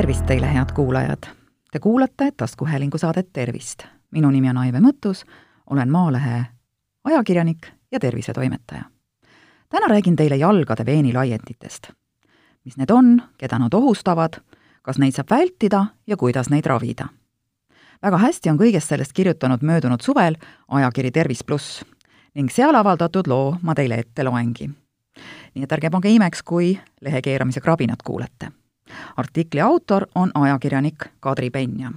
tervist teile, head kuulajad! Te kuulate taskuhäälingu saadet Tervist. minu nimi on Aive Mõttus, olen Maalehe ajakirjanik ja tervisetoimetaja. täna räägin teile jalgade veenilaienditest. mis need on, keda nad ohustavad, kas neid saab vältida ja kuidas neid ravida. väga hästi on kõigest sellest kirjutanud möödunud suvel ajakiri Tervis pluss ning seal avaldatud loo ma teile ette loengi. nii et ärge pange imeks, kui lehe keeramise krabinat kuulete artikli autor on ajakirjanik Kadri Penjam.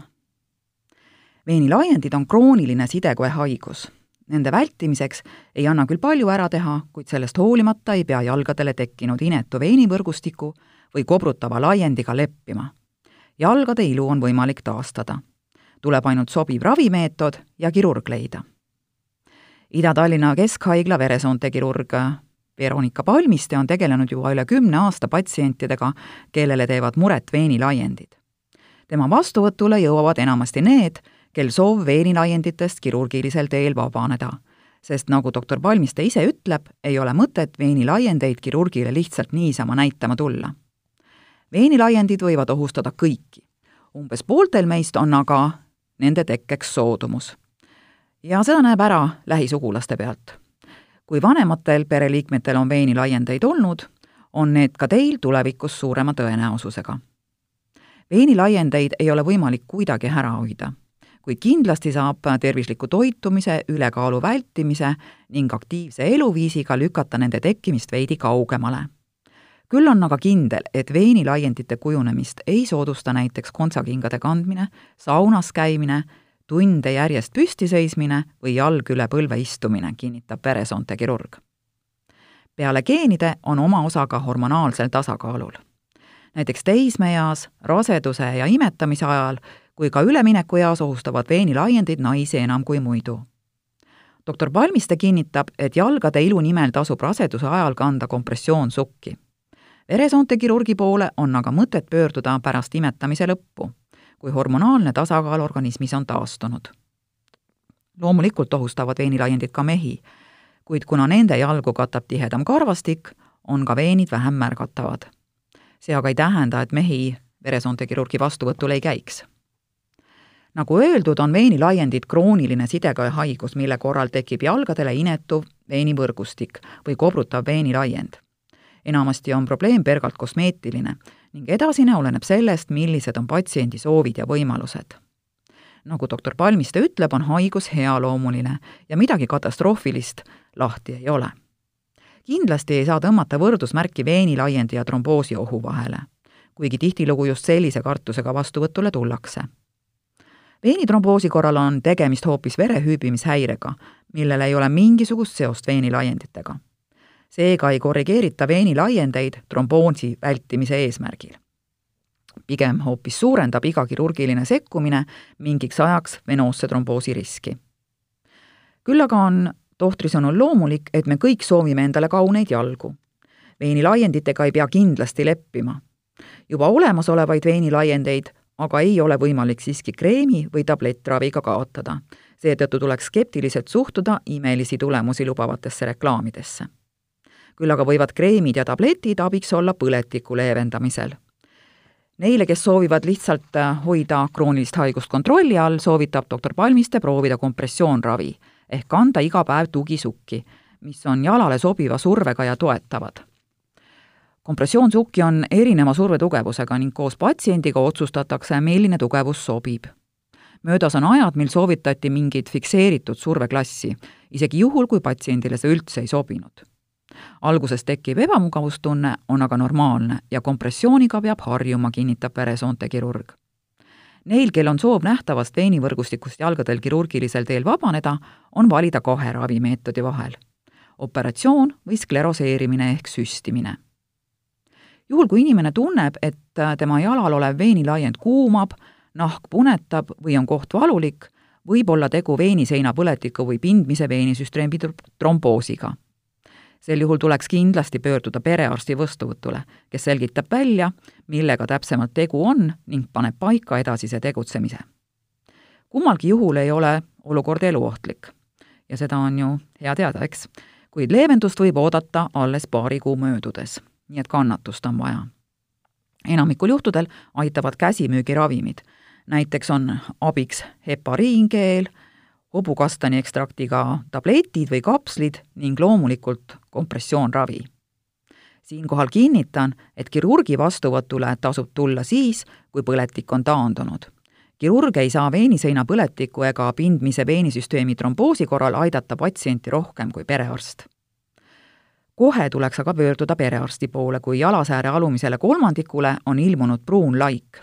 veenilaiendid on krooniline sidekoe haigus. Nende vältimiseks ei anna küll palju ära teha, kuid sellest hoolimata ei pea jalgadele tekkinud inetu veenivõrgustiku või kobrutava laiendiga leppima. jalgade ilu on võimalik taastada. tuleb ainult sobiv ravimeetod ja kirurg leida Ida-Tallinna Keskhaigla veresoonte kirurg Veronika Palmiste on tegelenud juba üle kümne aasta patsientidega, kellele teevad muret veenilaiendid. tema vastuvõtule jõuavad enamasti need, kel soov veenilaienditest kirurgilisel teel vabaneda. sest nagu doktor Palmiste ise ütleb, ei ole mõtet veenilaiendeid kirurgile lihtsalt niisama näitama tulla. veenilaiendid võivad ohustada kõiki. umbes pooltel meist on aga nende tekkeks soodumus. ja seda näeb ära lähisugulaste pealt kui vanematel pereliikmetel on veenilaiendeid olnud, on need ka teil tulevikus suurema tõenäosusega. veenilaiendeid ei ole võimalik kuidagi ära hoida, kuid kindlasti saab tervisliku toitumise, ülekaalu vältimise ning aktiivse eluviisiga lükata nende tekkimist veidi kaugemale küll on aga kindel, et veenilaiendite kujunemist ei soodusta näiteks kontsakingade kandmine, saunas käimine tunde järjest püsti seismine või jalg üle põlve istumine, kinnitab veresoonte kirurg. peale geenide on oma osa ka hormonaalsel tasakaalul. näiteks teismeeas, raseduse ja imetamise ajal kui ka üleminekueas ohustavad veenilaiendid naisi enam kui muidu. doktor Palmiste kinnitab, et jalgade ilu nimel tasub raseduse ajal kanda kompressioonsukki. veresoonte kirurgi poole on aga mõtet pöörduda pärast imetamise lõppu kui hormonaalne tasakaal organismis on taastunud. loomulikult ohustavad veenilaiendid ka mehi, kuid kuna nende jalgu katab tihedam karvastik, on ka veenid vähem märgatavad. see aga ei tähenda, et mehi veresoonkirurgi vastuvõtul ei käiks. nagu öeldud, on veenilaiendid krooniline sidekae haigus, mille korral tekib jalgadele inetuv veenivõrgustik või kobrutav veenilaiend. Enamasti on probleem pelgalt kosmeetiline ning edasine oleneb sellest, millised on patsiendi soovid ja võimalused. nagu doktor Palmiste ütleb, on haigus healoomuline ja midagi katastroofilist lahti ei ole. kindlasti ei saa tõmmata võrdusmärki veenilaiendi ja tromboosi ohu vahele, kuigi tihtilugu just sellise kartusega vastuvõtule tullakse veenitromboosi korral on tegemist hoopis vere hüübimishäirega, millel ei ole mingisugust seost veenilaienditega seega ei korrigeerita veenilaiendeid tromboosi vältimise eesmärgil. pigem hoopis suurendab iga kirurgiline sekkumine mingiks ajaks venoosse tromboosi riski. küll aga on tohtri sõnul loomulik, et me kõik soovime endale kauneid jalgu. veenilaienditega ei pea kindlasti leppima. juba olemasolevaid veenilaiendeid aga ei ole võimalik siiski kreemi või tablettraviga kaotada. seetõttu tuleks skeptiliselt suhtuda imelisi tulemusi lubavatesse reklaamidesse küll aga võivad kreemid ja tabletid abiks olla põletiku leevendamisel. Neile, kes soovivad lihtsalt äh, hoida kroonilist haigust kontrolli all, soovitab doktor Palmiste proovida kompressioonravi ehk kanda iga päev tugisukki, mis on jalale sobiva survega ja toetavad kompressioonsukki on erineva survetugevusega ning koos patsiendiga otsustatakse, milline tugevus sobib. möödas on ajad, mil soovitati mingit fikseeritud surveklassi, isegi juhul, kui patsiendile see üldse ei sobinud alguses tekkiv ebamugavustunne on aga normaalne ja kompressiooniga peab harjuma, kinnitab veresoonte kirurg. Neil, kel on soov nähtavast veenivõrgustikust jalgadel kirurgilisel teel vabaneda, on valida kahe ravimeetodi vahel. operatsioon või skleroseerimine ehk süstimine. juhul, kui inimene tunneb, et tema jalal olev veenilaiend kuumab, nahk punetab või on koht valulik, võib olla tegu veeniseina põletiku või pindmise veenisüsteemi tromboosiga sel juhul tuleks kindlasti pöörduda perearsti vastuvõtule, kes selgitab välja, millega täpsemalt tegu on ning paneb paika edasise tegutsemise. kummalgi juhul ei ole olukord eluohtlik ja seda on ju hea teada, eks, kuid leevendust võib oodata alles paari kuu möödudes, nii et kannatust on vaja. enamikul juhtudel aitavad käsimüügiravimid. näiteks on abiks hepariinkeel, hobukastani ekstraktiga tabletid või kapslid ning loomulikult kompressioonravi. siinkohal kinnitan, et kirurgi vastuvõtule tasub tulla siis, kui põletik on taandunud. kirurg ei saa veeniseina põletiku ega pindmise veenisüsteemi tromboosi korral aidata patsienti rohkem kui perearst kohe tuleks aga pöörduda perearsti poole, kui jalasääre alumisele kolmandikule on ilmunud pruun laik.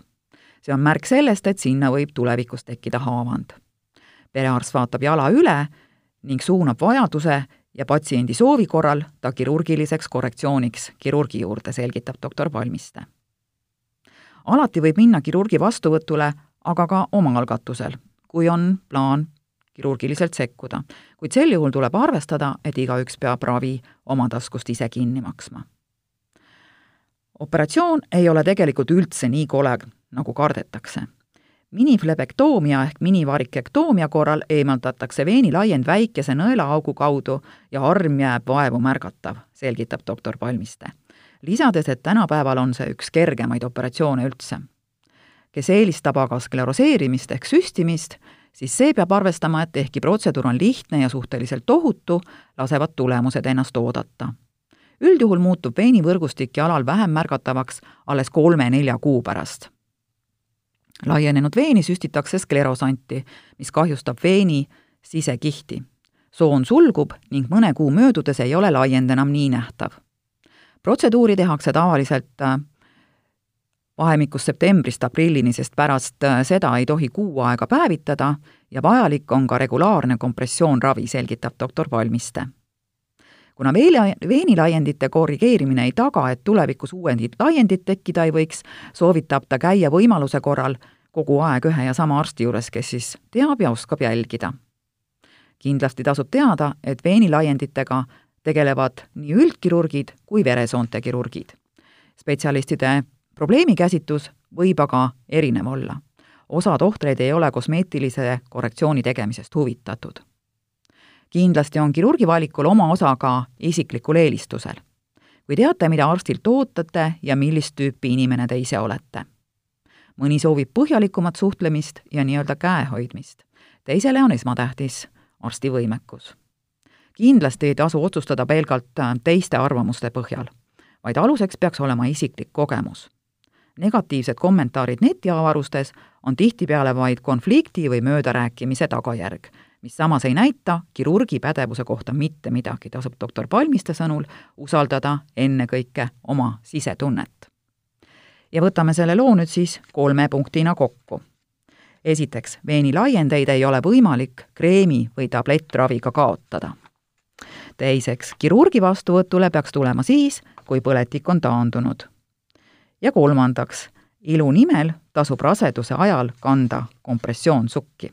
see on märk sellest, et sinna võib tulevikus tekkida haavand. perearst vaatab jala üle ning suunab vajaduse ja patsiendi soovi korral ta kirurgiliseks korrektsiooniks kirurgi juurde, selgitab doktor Palmiste. alati võib minna kirurgi vastuvõtule aga ka omaalgatusel, kui on plaan kirurgiliselt sekkuda. kuid sel juhul tuleb arvestada, et igaüks peab ravi oma taskust ise kinni maksma. operatsioon ei ole tegelikult üldse nii kole, nagu kardetakse. Miniflebektoomia ehk minivarikektoomia korral eemaldatakse veenilaiend väikese nõelaaugu kaudu ja arm jääb vaevu märgatav, selgitab doktor Palmiste. lisades, et tänapäeval on see üks kergemaid operatsioone üldse kes eelistab aga skleroseerimist ehk süstimist, siis see peab arvestama, et ehkki protseduur on lihtne ja suhteliselt tohutu, lasevad tulemused ennast oodata. üldjuhul muutub veenivõrgustik jalal vähem märgatavaks alles kolme-nelja kuu pärast. Laienenud veeni süstitakse sklerosanti, mis kahjustab veeni sisekihti. soon sulgub ning mõne kuu möödudes ei ole laiend enam nii nähtav. protseduuri tehakse tavaliselt äh, vahemikus septembrist aprillini, sest pärast äh, seda ei tohi kuu aega päevitada ja vajalik on ka regulaarne kompressioonravi, selgitab doktor Palmiste. Kuna veeli, veenilaiendite korrigeerimine ei taga, et tulevikus uuendid laiendid tekkida ei võiks, soovitab ta käia võimaluse korral kogu aeg ühe ja sama arsti juures, kes siis teab ja oskab jälgida. kindlasti tasub teada, et veenilaienditega tegelevad nii üldkirurgid kui veresoonte kirurgid. spetsialistide probleemikäsitlus võib aga erinev olla. osa tohtreid ei ole kosmeetilise korrektsiooni tegemisest huvitatud. Kindlasti on kirurgi valikul oma osa ka isiklikul eelistusel. kui teate, mida arstilt ootate ja millist tüüpi inimene te ise olete. mõni soovib põhjalikumat suhtlemist ja nii-öelda käehoidmist, teisele on esmatähtis arsti võimekus kindlasti ei tasu otsustada pelgalt teiste arvamuste põhjal, vaid aluseks peaks olema isiklik kogemus negatiivsed kommentaarid netiavarustes on tihtipeale vaid konflikti või möödarääkimise tagajärg, mis samas ei näita kirurgi pädevuse kohta mitte midagi, tasub doktor Palmiste sõnul usaldada ennekõike oma sisetunnet. ja võtame selle loo nüüd siis kolme punktina kokku. esiteks, veenilaiendeid ei ole võimalik kreemi või tablettraviga kaotada. teiseks, kirurgi vastuvõtule peaks tulema siis, kui põletik on taandunud ja kolmandaks, ilu nimel tasub raseduse ajal kanda kompressioonsukki.